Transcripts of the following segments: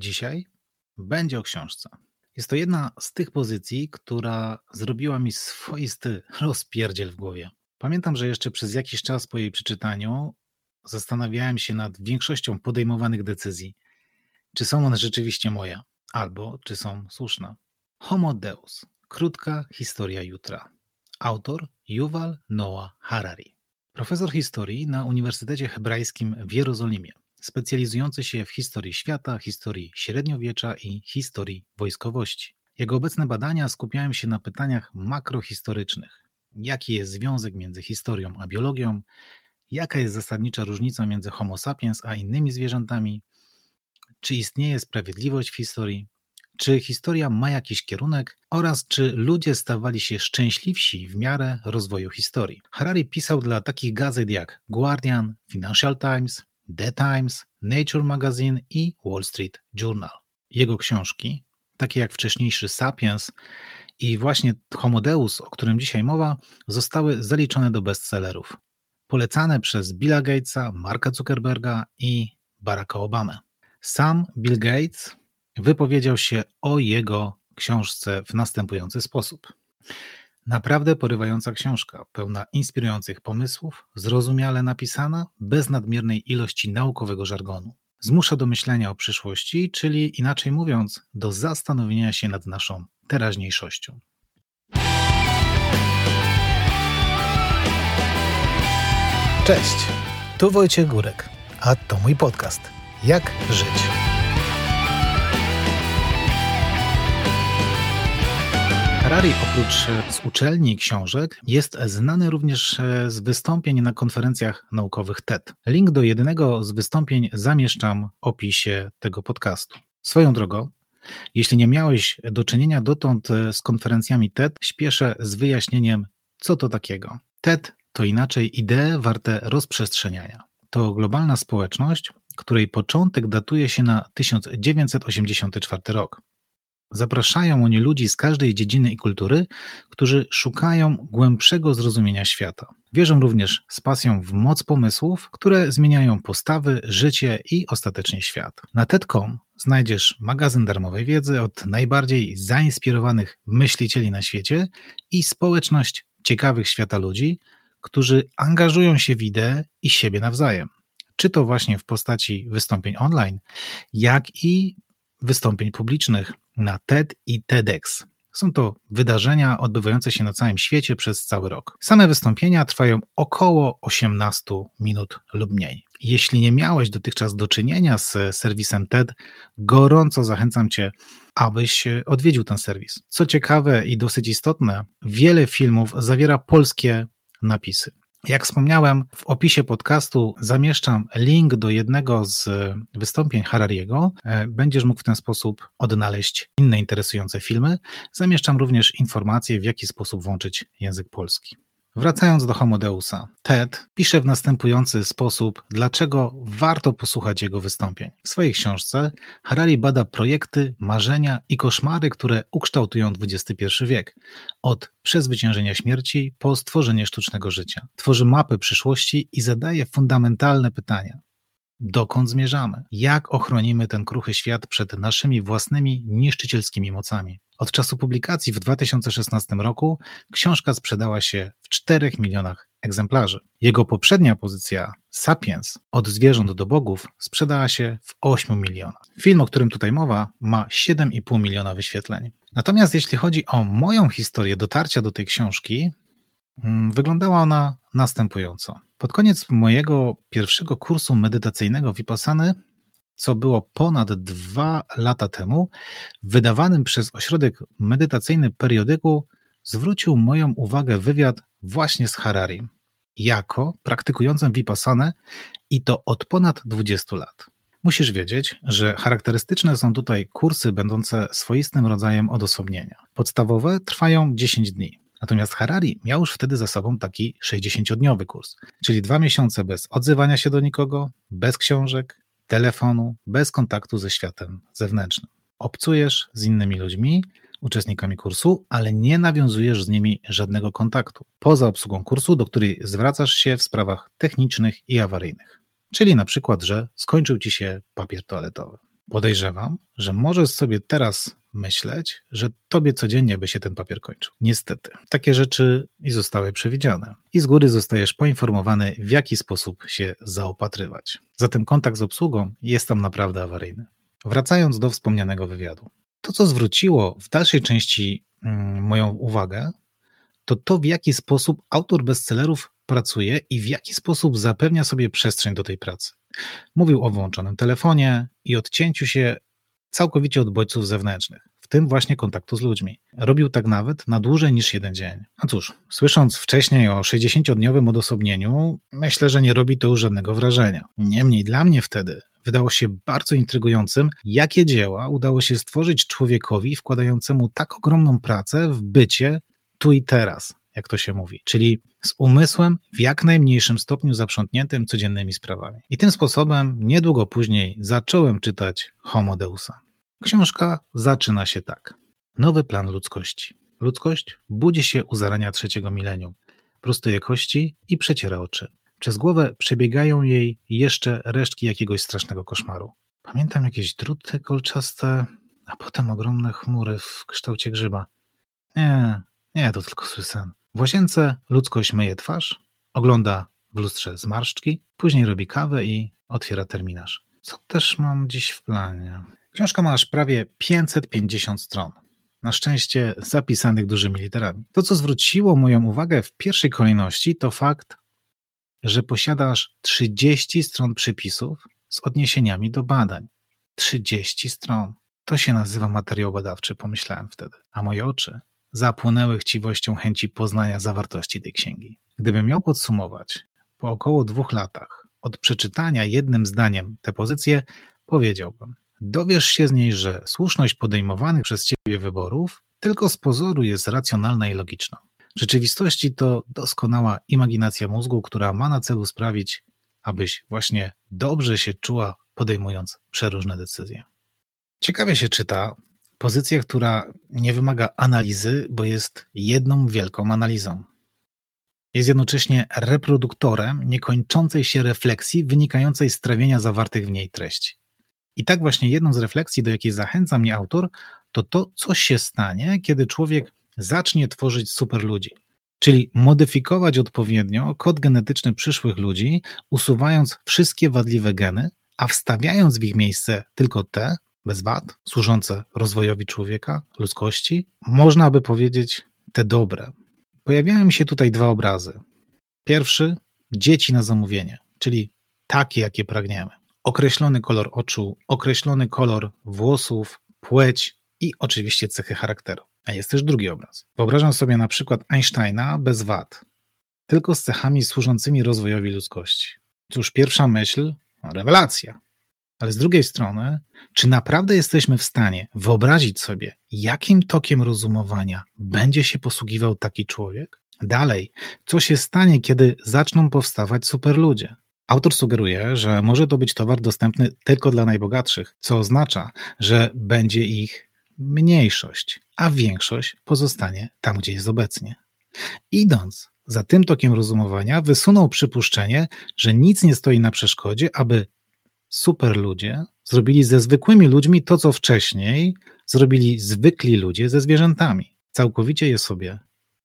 Dzisiaj będzie o książce. Jest to jedna z tych pozycji, która zrobiła mi swoisty rozpierdziel w głowie. Pamiętam, że jeszcze przez jakiś czas po jej przeczytaniu zastanawiałem się nad większością podejmowanych decyzji. Czy są one rzeczywiście moje, albo czy są słuszne. Homo Deus. Krótka historia jutra. Autor Yuval Noah Harari. Profesor historii na Uniwersytecie Hebrajskim w Jerozolimie, specjalizujący się w historii świata, historii średniowiecza i historii wojskowości. Jego obecne badania skupiają się na pytaniach makrohistorycznych. Jaki jest związek między historią a biologią? Jaka jest zasadnicza różnica między Homo sapiens a innymi zwierzętami? Czy istnieje sprawiedliwość w historii? Czy historia ma jakiś kierunek oraz czy ludzie stawali się szczęśliwsi w miarę rozwoju historii? Harari pisał dla takich gazet jak Guardian, Financial Times, The Times, Nature Magazine i Wall Street Journal. Jego książki, takie jak wcześniejszy Sapiens i właśnie Homo Deus, o którym dzisiaj mowa, zostały zaliczone do bestsellerów. Polecane przez Billa Gatesa, Marka Zuckerberga i Baracka Obamę. Sam Bill Gates wypowiedział się o jego książce w następujący sposób. Naprawdę porywająca książka, pełna inspirujących pomysłów, zrozumiale napisana, bez nadmiernej ilości naukowego żargonu. Zmusza do myślenia o przyszłości, czyli inaczej mówiąc, do zastanowienia się nad naszą teraźniejszością. Cześć, tu Wojciech Górek, a to mój podcast. Jak żyć? Harari oprócz e, z uczelni i książek jest znany również e, z wystąpień na konferencjach naukowych TED. Link do jednego z wystąpień zamieszczam w opisie tego podcastu. Swoją drogą, jeśli nie miałeś do czynienia dotąd e, z konferencjami TED, śpieszę z wyjaśnieniem, co to takiego. TED to inaczej idee warte rozprzestrzeniania. To globalna społeczność, której początek datuje się na 1984 rok. Zapraszają oni ludzi z każdej dziedziny i kultury, którzy szukają głębszego zrozumienia świata. Wierzą również z pasją w moc pomysłów, które zmieniają postawy, życie i ostatecznie świat. Na TED.com znajdziesz magazyn darmowej wiedzy od najbardziej zainspirowanych myślicieli na świecie i społeczność ciekawych świata ludzi, którzy angażują się w ideę i siebie nawzajem. Czy to właśnie w postaci wystąpień online, jak i wystąpień publicznych na TED i TEDx. Są to wydarzenia odbywające się na całym świecie przez cały rok. Same wystąpienia trwają około 18 minut lub mniej. Jeśli nie miałeś dotychczas do czynienia z serwisem TED, gorąco zachęcam Cię, abyś odwiedził ten serwis. Co ciekawe i dosyć istotne, wiele filmów zawiera polskie napisy. Jak wspomniałem, w opisie podcastu zamieszczam link do jednego z wystąpień Harariego. E, będziesz mógł w ten sposób odnaleźć inne interesujące filmy. Zamieszczam również informacje, w jaki sposób włączyć język polski. Wracając do Homodeusa, Ted pisze w następujący sposób, dlaczego warto posłuchać jego wystąpień. W swojej książce Harari bada projekty, marzenia i koszmary, które ukształtują XXI wiek. Od przezwyciężenia śmierci po stworzenie sztucznego życia. Tworzy mapy przyszłości i zadaje fundamentalne pytania. Dokąd zmierzamy? Jak ochronimy ten kruchy świat przed naszymi własnymi niszczycielskimi mocami? Od czasu publikacji w 2016 roku książka sprzedała się w 4 milionach egzemplarzy. Jego poprzednia pozycja, Sapiens, od zwierząt do bogów, sprzedała się w 8 milionach. Film, o którym tutaj mowa, ma 7,5 miliona wyświetleń. Natomiast jeśli chodzi o moją historię dotarcia do tej książki, mm, wyglądała ona następująco. Pod koniec mojego pierwszego kursu medytacyjnego Vipassany co było ponad dwa lata temu, wydawanym przez ośrodek medytacyjny periodyku zwrócił moją uwagę wywiad właśnie z Harari, jako praktykującym Vipassanę i to od ponad 20 lat. Musisz wiedzieć, że charakterystyczne są tutaj kursy będące swoistym rodzajem odosobnienia. Podstawowe trwają 10 dni. Natomiast Harari miał już wtedy za sobą taki 60-dniowy kurs, czyli dwa miesiące bez odzywania się do nikogo, bez książek, telefonu, bez kontaktu ze światem zewnętrznym. Obcujesz z innymi ludźmi, uczestnikami kursu, ale nie nawiązujesz z nimi żadnego kontaktu, poza obsługą kursu, do której zwracasz się w sprawach technicznych i awaryjnych. Czyli na przykład, że skończył ci się papier toaletowy. Podejrzewam, że możesz sobie teraz myśleć, że tobie codziennie by się ten papier kończył. Niestety, takie rzeczy i zostały przewidziane. I z góry zostajesz poinformowany, w jaki sposób się zaopatrywać. Zatem kontakt z obsługą jest tam naprawdę awaryjny. Wracając do wspomnianego wywiadu. To, co zwróciło w dalszej części mm, moją uwagę, to to, w jaki sposób autor bestsellerów pracuje i w jaki sposób zapewnia sobie przestrzeń do tej pracy. Mówił o włączonym telefonie i odcięciu się całkowicie od bodźców zewnętrznych, w tym właśnie kontaktu z ludźmi. Robił tak nawet na dłużej niż jeden dzień. No cóż, słysząc wcześniej o 60-dniowym odosobnieniu, myślę, że nie robi to już żadnego wrażenia. Niemniej dla mnie wtedy wydało się bardzo intrygującym, jakie dzieła udało się stworzyć człowiekowi wkładającemu tak ogromną pracę w bycie tu i teraz, jak to się mówi, czyli z umysłem w jak najmniejszym stopniu zaprzątniętym codziennymi sprawami. I tym sposobem niedługo później zacząłem czytać Homo Deusa. Książka zaczyna się tak. Nowy plan ludzkości. Ludzkość budzi się u zarania trzeciego milenium, prostuje kości i przeciera oczy. Przez głowę przebiegają jej jeszcze resztki jakiegoś strasznego koszmaru. Pamiętam jakieś druty kolczaste, a potem ogromne chmury w kształcie grzyba. Nie, nie, to tylko zły sen. W łazience ludzkość myje twarz, ogląda w lustrze zmarszczki, później robi kawę i otwiera terminarz. Co też mam dziś w planie? Książka ma aż prawie 550 stron. Na szczęście zapisanych dużymi literami. To, co zwróciło moją uwagę w pierwszej kolejności, to fakt, że posiadasz 30 stron przypisów z odniesieniami do badań. 30 stron. To się nazywa materiał badawczy, pomyślałem wtedy. A moje oczy zapłonęły chciwością chęci poznania zawartości tej księgi. Gdybym miał podsumować, po około dwóch latach od przeczytania jednym zdaniem tę pozycję, powiedziałbym: Dowiesz się z niej, że słuszność podejmowanych przez ciebie wyborów tylko z pozoru jest racjonalna i logiczna. W rzeczywistości to doskonała imaginacja mózgu, która ma na celu sprawić, abyś właśnie dobrze się czuła, podejmując przeróżne decyzje. Ciekawie się czyta, Pozycja, która nie wymaga analizy, bo jest jedną wielką analizą. Jest jednocześnie reproduktorem niekończącej się refleksji wynikającej z trawienia zawartych w niej treści. I tak właśnie jedną z refleksji, do jakiej zachęca mnie autor, to to, co się stanie, kiedy człowiek zacznie tworzyć superludzi, czyli modyfikować odpowiednio kod genetyczny przyszłych ludzi, usuwając wszystkie wadliwe geny, a wstawiając w ich miejsce tylko te, bez wad, służące rozwojowi człowieka, ludzkości, można by powiedzieć te dobre. Pojawiają mi się tutaj dwa obrazy. Pierwszy dzieci na zamówienie, czyli takie, jakie pragniemy. Określony kolor oczu, określony kolor włosów, płeć i oczywiście cechy charakteru. A jest też drugi obraz. Wyobrażam sobie na przykład Einsteina bez wad, tylko z cechami służącymi rozwojowi ludzkości. Cóż, pierwsza myśl, rewelacja. Ale z drugiej strony, czy naprawdę jesteśmy w stanie wyobrazić sobie, jakim tokiem rozumowania będzie się posługiwał taki człowiek? Dalej, co się stanie, kiedy zaczną powstawać superludzie? Autor sugeruje, że może to być towar dostępny tylko dla najbogatszych, co oznacza, że będzie ich mniejszość, a większość pozostanie tam, gdzie jest obecnie. Idąc za tym tokiem rozumowania, wysunął przypuszczenie, że nic nie stoi na przeszkodzie, aby super ludzie zrobili ze zwykłymi ludźmi to, co wcześniej zrobili zwykli ludzie ze zwierzętami, całkowicie je sobie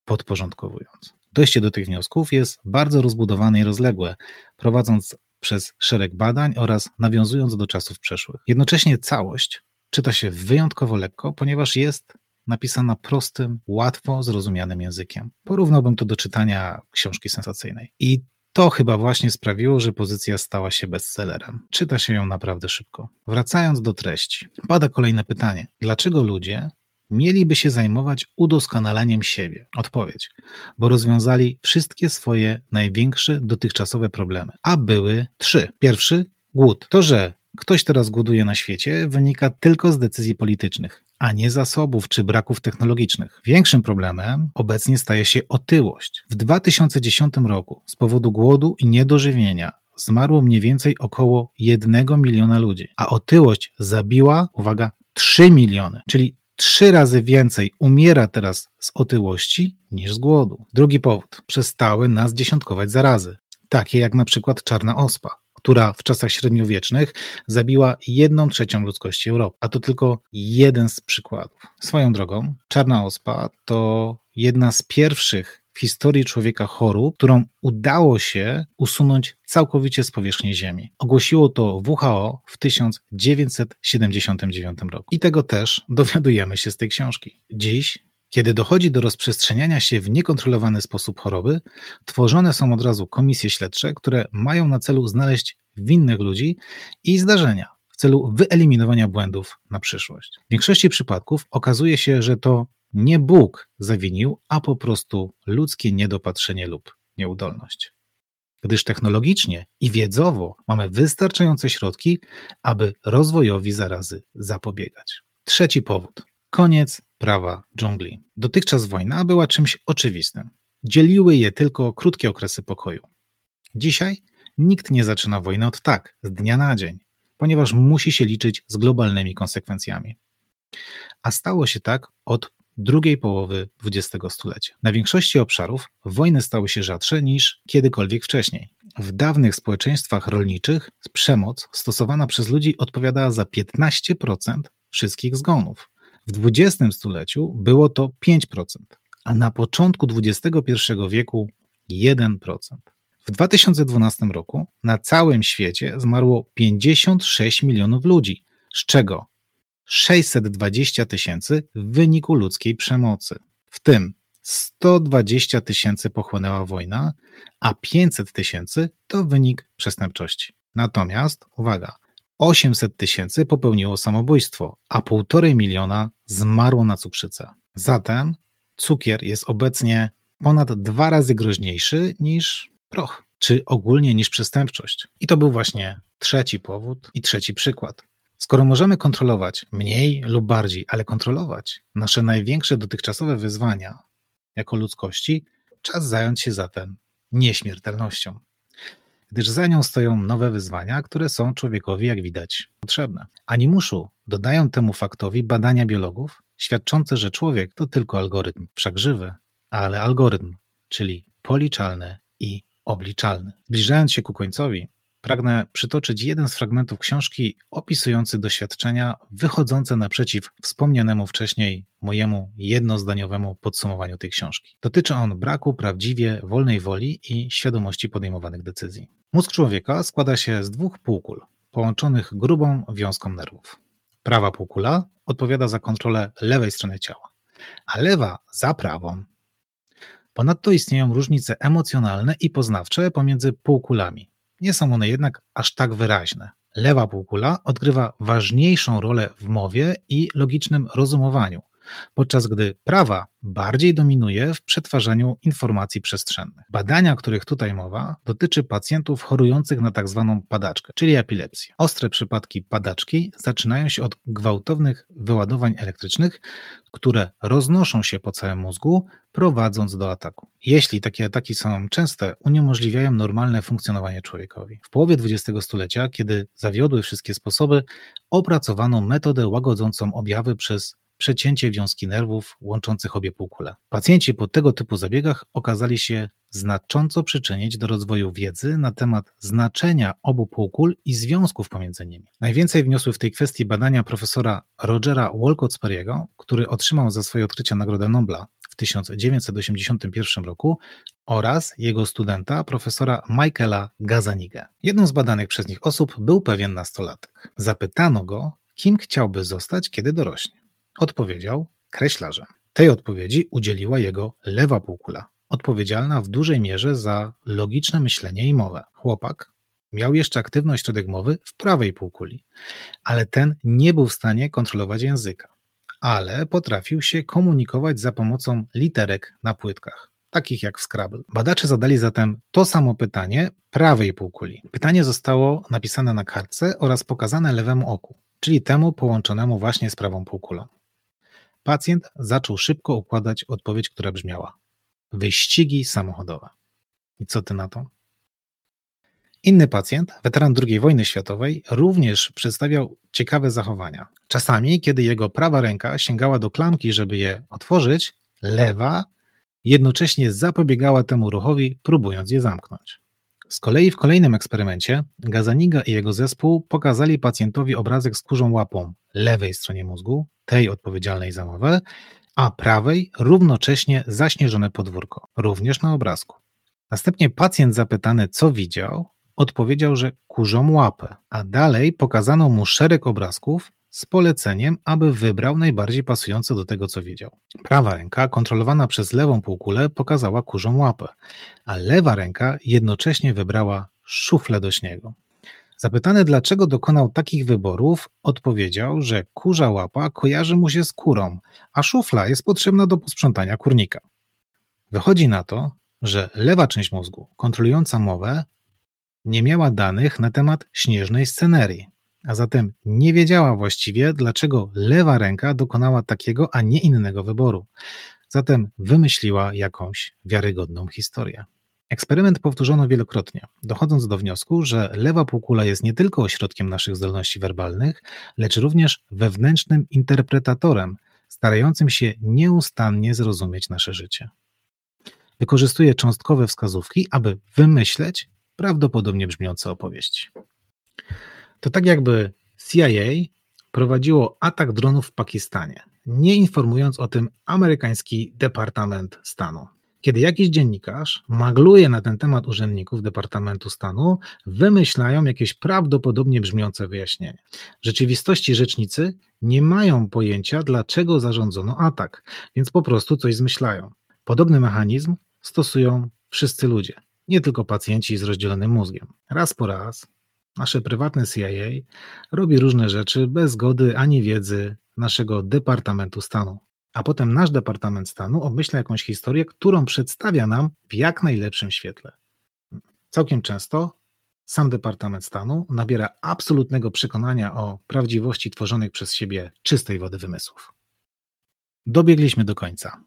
podporządkowując. Dojście do tych wniosków jest bardzo rozbudowane i rozległe, prowadząc przez szereg badań oraz nawiązując do czasów przeszłych. Jednocześnie całość czyta się wyjątkowo lekko, ponieważ jest napisana prostym, łatwo zrozumianym językiem. Porównałbym to do czytania książki sensacyjnej. I to chyba właśnie sprawiło, że pozycja stała się bestsellerem. Czyta się ją naprawdę szybko. Wracając do treści, pada kolejne pytanie: dlaczego ludzie mieliby się zajmować udoskonaleniem siebie? Odpowiedź: bo rozwiązali wszystkie swoje największe dotychczasowe problemy, a były trzy. Pierwszy głód. To, że ktoś teraz głoduje na świecie, wynika tylko z decyzji politycznych a nie zasobów czy braków technologicznych. Większym problemem obecnie staje się otyłość. W 2010 roku z powodu głodu i niedożywienia zmarło mniej więcej około 1 miliona ludzi, a otyłość zabiła, uwaga, 3 miliony, czyli trzy razy więcej umiera teraz z otyłości niż z głodu. Drugi powód. Przestały nas dziesiątkować zarazy, takie jak na przykład czarna ospa która w czasach średniowiecznych zabiła jedną trzecią ludzkości Europy. A to tylko jeden z przykładów. Swoją drogą, czarna ospa to jedna z pierwszych w historii człowieka chorób, którą udało się usunąć całkowicie z powierzchni Ziemi. Ogłosiło to WHO w 1979 roku. I tego też dowiadujemy się z tej książki. Dziś kiedy dochodzi do rozprzestrzeniania się w niekontrolowany sposób choroby, tworzone są od razu komisje śledcze, które mają na celu znaleźć winnych ludzi i zdarzenia w celu wyeliminowania błędów na przyszłość. W większości przypadków okazuje się, że to nie Bóg zawinił, a po prostu ludzkie niedopatrzenie lub nieudolność. Gdyż technologicznie i wiedzowo mamy wystarczające środki, aby rozwojowi zarazy zapobiegać. Trzeci powód. Koniec prawa dżungli. Dotychczas wojna była czymś oczywistym. Dzieliły je tylko krótkie okresy pokoju. Dzisiaj nikt nie zaczyna wojny od tak, z dnia na dzień, ponieważ musi się liczyć z globalnymi konsekwencjami. A stało się tak od drugiej połowy XX stulecia. Na większości obszarów wojny stały się rzadsze niż kiedykolwiek wcześniej. W dawnych społeczeństwach rolniczych przemoc stosowana przez ludzi odpowiadała za 15% wszystkich zgonów. W XX stuleciu było to 5%, a na początku XXI wieku 1%. W 2012 roku na całym świecie zmarło 56 milionów ludzi, z czego 620 tysięcy w wyniku ludzkiej przemocy. W tym 120 tysięcy pochłonęła wojna, a 500 tysięcy to wynik przestępczości. Natomiast, uwaga, 800 tysięcy popełniło samobójstwo, a 1,5 miliona zmarło na cukrzycę. Zatem cukier jest obecnie ponad dwa razy groźniejszy niż proch, czy ogólnie niż przestępczość. I to był właśnie trzeci powód i trzeci przykład. Skoro możemy kontrolować mniej lub bardziej, ale kontrolować nasze największe dotychczasowe wyzwania jako ludzkości, czas zająć się zatem nieśmiertelnością gdyż za nią stoją nowe wyzwania, które są człowiekowi, jak widać, potrzebne. Animuszu dodają temu faktowi badania biologów, świadczące, że człowiek to tylko algorytm, wszak żywy, ale algorytm, czyli policzalny i obliczalny. Zbliżając się ku końcowi, pragnę przytoczyć jeden z fragmentów książki opisujący doświadczenia wychodzące naprzeciw wspomnianemu wcześniej mojemu jednozdaniowemu podsumowaniu tej książki. Dotyczy on braku prawdziwie wolnej woli i świadomości podejmowanych decyzji. Mózg człowieka składa się z dwóch półkul, połączonych grubą wiązką nerwów. Prawa półkula odpowiada za kontrolę lewej strony ciała, a lewa za prawą. Ponadto istnieją różnice emocjonalne i poznawcze pomiędzy półkulami. Nie są one jednak aż tak wyraźne. Lewa półkula odgrywa ważniejszą rolę w mowie i logicznym rozumowaniu, podczas gdy prawa bardziej dominuje w przetwarzaniu informacji przestrzennych. Badania, o których tutaj mowa, dotyczy pacjentów chorujących na tzw. Tak padaczkę, czyli epilepsję. Ostre przypadki padaczki zaczynają się od gwałtownych wyładowań elektrycznych, które roznoszą się po całym mózgu, prowadząc do ataku. Jeśli takie ataki są częste, uniemożliwiają normalne funkcjonowanie człowiekowi. W połowie XX stulecia, kiedy zawiodły wszystkie sposoby, opracowano metodę łagodzącą objawy przez przecięcie wiązki nerwów łączących obie półkule. Pacjenci po tego typu zabiegach okazali się znacząco przyczynić do rozwoju wiedzy na temat znaczenia obu półkul i związków pomiędzy nimi. Najwięcej wniosły w tej kwestii badania profesora Rogera Wolcott-Sperry'ego, który otrzymał za swoje odkrycia Nagrodę Nobla w 1981 roku oraz jego studenta profesora Michaela Gazaniga. Jedną z badanych przez nich osób był pewien nastolatek. Zapytano go, kim chciałby zostać, kiedy dorośnie. Odpowiedział kreślarzem. Tej odpowiedzi udzieliła jego lewa półkula, odpowiedzialna w dużej mierze za logiczne myślenie i mowę. Chłopak miał jeszcze aktywność środek mowy w prawej półkuli, ale ten nie był w stanie kontrolować języka, ale potrafił się komunikować za pomocą literek na płytkach, takich jak Scrabble. Badacze zadali zatem to samo pytanie prawej półkuli. Pytanie zostało napisane na kartce oraz pokazane lewemu oku, czyli temu połączonemu właśnie z prawą półkulą. Pacjent zaczął szybko układać odpowiedź, która brzmiała: wyścigi samochodowe. I co ty na to? Inny pacjent, weteran II wojny światowej, również przedstawiał ciekawe zachowania. Czasami, kiedy jego prawa ręka sięgała do klamki, żeby je otworzyć, lewa jednocześnie zapobiegała temu ruchowi, próbując je zamknąć. Z kolei w kolejnym eksperymencie Gazaniga i jego zespół pokazali pacjentowi obrazek z kurzą łapą lewej stronie mózgu, tej odpowiedzialnej za mowę, a prawej równocześnie zaśnieżone podwórko, również na obrazku. Następnie pacjent zapytany, co widział, odpowiedział, że kurzą łapę, a dalej pokazano mu szereg obrazków z poleceniem, aby wybrał najbardziej pasujące do tego, co wiedział. Prawa ręka, kontrolowana przez lewą półkulę, pokazała kurzą łapę, a lewa ręka jednocześnie wybrała szuflę do śniegu. Zapytany, dlaczego dokonał takich wyborów, odpowiedział, że kurza łapa kojarzy mu się z kurą, a szufla jest potrzebna do posprzątania kurnika. Wychodzi na to, że lewa część mózgu, kontrolująca mowę, nie miała danych na temat śnieżnej scenerii, a zatem nie wiedziała właściwie, dlaczego lewa ręka dokonała takiego, a nie innego wyboru. Zatem wymyśliła jakąś wiarygodną historię. Eksperyment powtórzono wielokrotnie, dochodząc do wniosku, że lewa półkula jest nie tylko ośrodkiem naszych zdolności werbalnych, lecz również wewnętrznym interpretatorem, starającym się nieustannie zrozumieć nasze życie. Wykorzystuje cząstkowe wskazówki, aby wymyśleć prawdopodobnie brzmiące opowieści. To tak jakby CIA prowadziło atak dronów w Pakistanie, nie informując o tym amerykański Departament Stanu. Kiedy jakiś dziennikarz magluje na ten temat urzędników Departamentu Stanu, wymyślają jakieś prawdopodobnie brzmiące wyjaśnienie. W rzeczywistości rzecznicy nie mają pojęcia, dlaczego zarządzono atak, więc po prostu coś zmyślają. Podobny mechanizm stosują wszyscy ludzie, nie tylko pacjenci z rozdzielonym mózgiem. Raz po raz nasze prywatne CIA robi różne rzeczy bez zgody ani wiedzy naszego Departamentu Stanu. A potem nasz Departament Stanu obmyśla jakąś historię, którą przedstawia nam w jak najlepszym świetle. Całkiem często sam Departament Stanu nabiera absolutnego przekonania o prawdziwości tworzonych przez siebie czystej wody wymysłów. Dobiegliśmy do końca.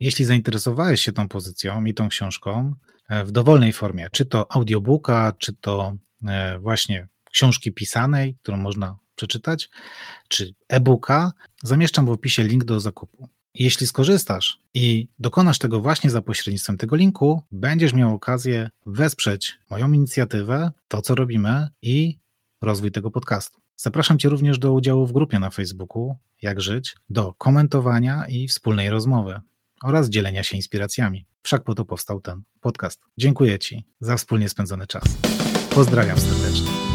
Jeśli zainteresowałeś się tą pozycją i tą książką e, w dowolnej formie, czy to audiobooka, czy to właśnie książki pisanej, którą można przeczytać, czy e-booka, zamieszczam w opisie link do zakupu. Jeśli skorzystasz i dokonasz tego właśnie za pośrednictwem tego linku, będziesz miał okazję wesprzeć moją inicjatywę, to co robimy i rozwój tego podcastu. Zapraszam Cię również do udziału w grupie na Facebooku Jak Żyć, do komentowania i wspólnej rozmowy oraz dzielenia się inspiracjami. Wszak po to powstał ten podcast. Dziękuję Ci za wspólnie spędzony czas. Pozdrawiam serdecznie.